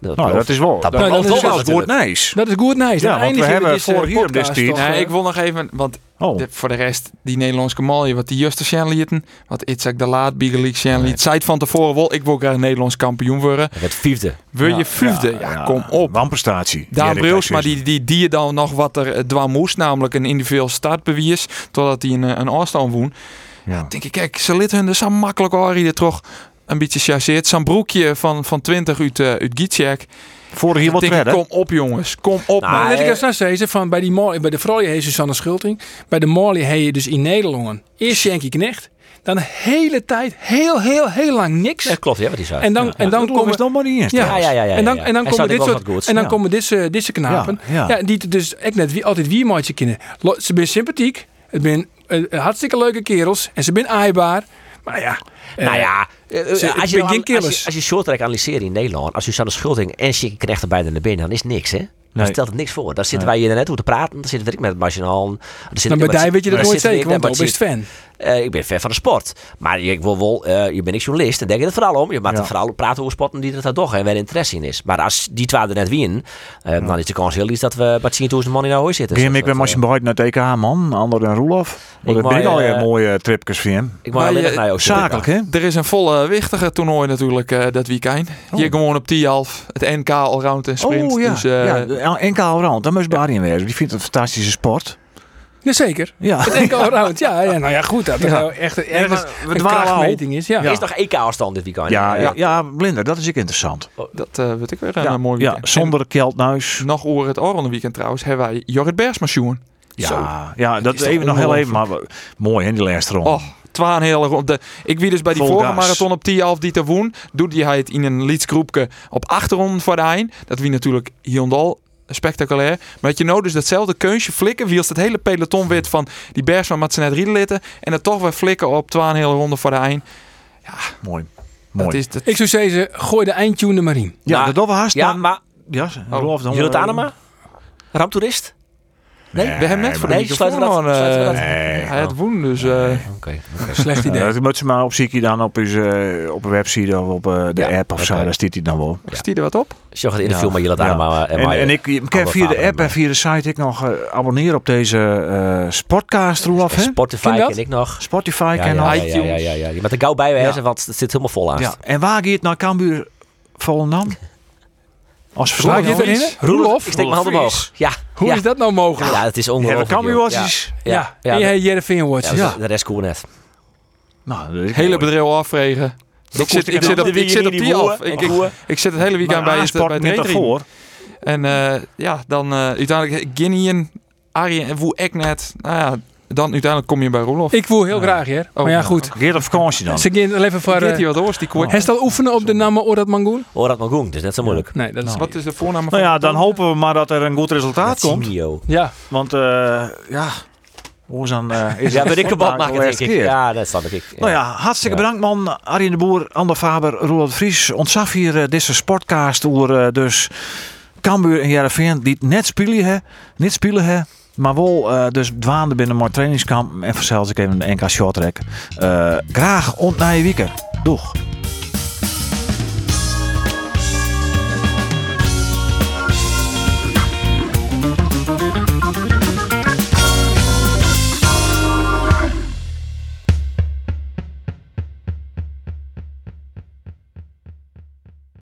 Dat Nou, dat is wel. Dat dat is wel is goed nice. Dat is goed nice. Ja, want we hebben vorig jaar Nee, ik wil nog even, want Oh, de- voor de rest, die Nederlandse malje, wat die Juster Sjen lieten, wat Itzak de Laat, Bigeliek Sjen liet, zei het van tevoren wel, ik wil graag Nederlands kampioen worden. Het vijfde. Wil je vijfde? Ja, kom op. Wanprestatie. Daan Ja, Brils, maar die, die, die je dan nog wat er eh, dwaan moest, namelijk een individueel startbewijs, totdat hij een, eh, een afstand woon. Ja. denk ik, kijk, ze liet hun dus zo makkelijk hoor, die er toch een beetje chasseert. Zo'n broekje van, van 20 uit, uh, uit Gietjek. Vorig jaar wat ik, redden. kom op jongens, kom op. Nou. Maar ik eh, eens naar zeggen, van bij, die Mali, bij de vrouwen heet Susanne Schulting. Bij de Mali heet je dus in Nederland eerst Shanky Knecht. Dan de hele tijd, heel, heel, heel lang niks. Ja, klopt, ja, wat hij zei. En dan, en dan Dan komen dan maar niet eens. Ja, ja, ja, ja, ja, en dan, ja. en dan komen dit soort, goeds. en dan Ja. komen deze, deze knapen. Ja, Ja, ja. die dus echt net wie, altijd wie maatje kennen. Ze zijn sympathiek, het zijn eh, hartstikke leuke kerels en ze zijn aaibaar. Maar ja, nou eh, ja, eh, ze- als, je, geen als, je, als je shorttrack analyseert in Nederland, als Susanne Schulting en Shinky Knecht erbij naar binnen, dan is niks, hè? Dan stelt het niks voor. Daar zitten wij hier net hoe te praten. Dan zitten we ik met het machinaal. maar bij die weet je dat nooit zeker, want is fan. Eh, ik ben fan van de sport. Maar je, ik wil wel, eh, je bent niet journalist. Dan denk je het vooral om. Je mag Ja. er vooral praten over sporten die er toch en waar interesse in is. Maar als die twee er net winnen, eh, dan is de kans heel lief dat we met 10.000 man in de hooi zitten. Dus ik ben eh, bereid naar het EK, man. Ander en Roelof. Ik Dat ben ik al een mooie tripjes voor hem. Ik mag Maar alleen je- naar jou zitten. Zakelijk, hè? Er is een volle wichtige toernooi natuurlijk eh, dat weekend. Oh. Hier gewoon op 10 het NK allround en sprint. Oh ja, Dus, ja enkel allround. Dan moest Barry in wezen. Die vindt het een fantastische sport. Jazeker. Ja. Het enkel round. Ja, ja, nou ja, goed. Dat er Ja. nou echt, maar een, een krachtmeting is. Ja. Er is nog EK-afstand dit weekend. Ja, ja, ja, Blinder, dat is ook interessant. Dat uh, weet ik weer een Ja, eh, mooi ja, weekend. zonder Keldnuis. En nog over het Oranje weekend trouwens hebben wij Jorrit sjoen. Zo. Ja, ja, dat is is even nog heel even. Maar mooi, hè, die laatste ronde. Oh, twaalf hele ronde. Ik wie dus bij die Vol vorige gas. marathon op 10 half die te woen. Doet hij het in een lietsgroepje op achterronden voor de eind. Dat wie natuurlijk Hiondal spectaculair. Maar dat je nou dus datzelfde keunsje flikken. Wie als het hele peloton weet van die Bergsma met ze net rieden litten. En dan toch weer flikken op 12 hele ronde voor de eind. Mooi. Dat Mooi. is dat, Ik zou zeggen, gooi de eindtune er maar in. ja, Nou, dat doen we haast Ja, dan. maar Ja, Rolf, dan Judith Anema? Ramptoerist? Nee? We hebben net voor de Nee, sluiten dat- aan, eh, sluiten dat? Nee. Hij had woen, dus... eh, Oké. Slecht idee. Ja, dan moet ze maar op je dan op, eh, op een website of op eh, de Ja, app of zo. Daar staat hij dan wel. Stier er wat op? Zo gaat het interview Ja. met jullie Ja. daar maar En, en ik je kan via de app en via de site ik nog eh, abonneren op deze eh Sportcast, Roelof. hè? Spotify Ken je dat? ken ik nog. Spotify Ja, ken ja, nog. ja, ja, ja, ja, ja. Je moet er gauw bij Ja. want het zit helemaal vol aan. Ja. En waar gaat naar Cambuur Volendam? Als verslag je erin? Roelof? Ik steek mijn hand omhoog. Ja. Hoe ja. is dat nou mogelijk? Ja, het is ongelooflijk. Ja. Ja, Ja, ja, en de- jij Jereveen Watch. ja, de rest koe net. Nou, dat is Hele bedrijf afvregen. Ik zit, ik, zit op, ik zit op die af. Ik, ik, ik zit het hele weekend bij, bij het daarvoor. En eh, ja, dan uh, uiteindelijk Guinean, Arjen en Woe ik net. Nou ja, dan uiteindelijk kom je bij Roelof. Ik voel heel graag, Jer. Maar ja, goed. Geert op vakantie dan. Ze gaan even voor... Geert eh, hij wat oors, die koe. Hij staat oefenen op de naam Orat Mangoen? Oh, goed. Het is net zo moeilijk. Nee, dat is... Wat is de voornaam van Nou ja, dan hopen we maar dat er een goed resultaat komt. Ja. Want eh, ja, hoe is dan... eh, is Ja, het ben ik kapot maken, de denk ik. Ja, dat snap ik. Nou ja, hartstikke Ja. bedankt man. Arjen de Boer, Ander Faber, Roland Vries. Ontzag hier eh, deze sportcast over eh, dus Cambuur en Jereveen die net spelen hè, niet spelen hè, maar wel eh, dus dwaande binnen mijn trainingskamp en vanzelfs ik even een NK short track. Eh, graag ont na je weekend. Doeg.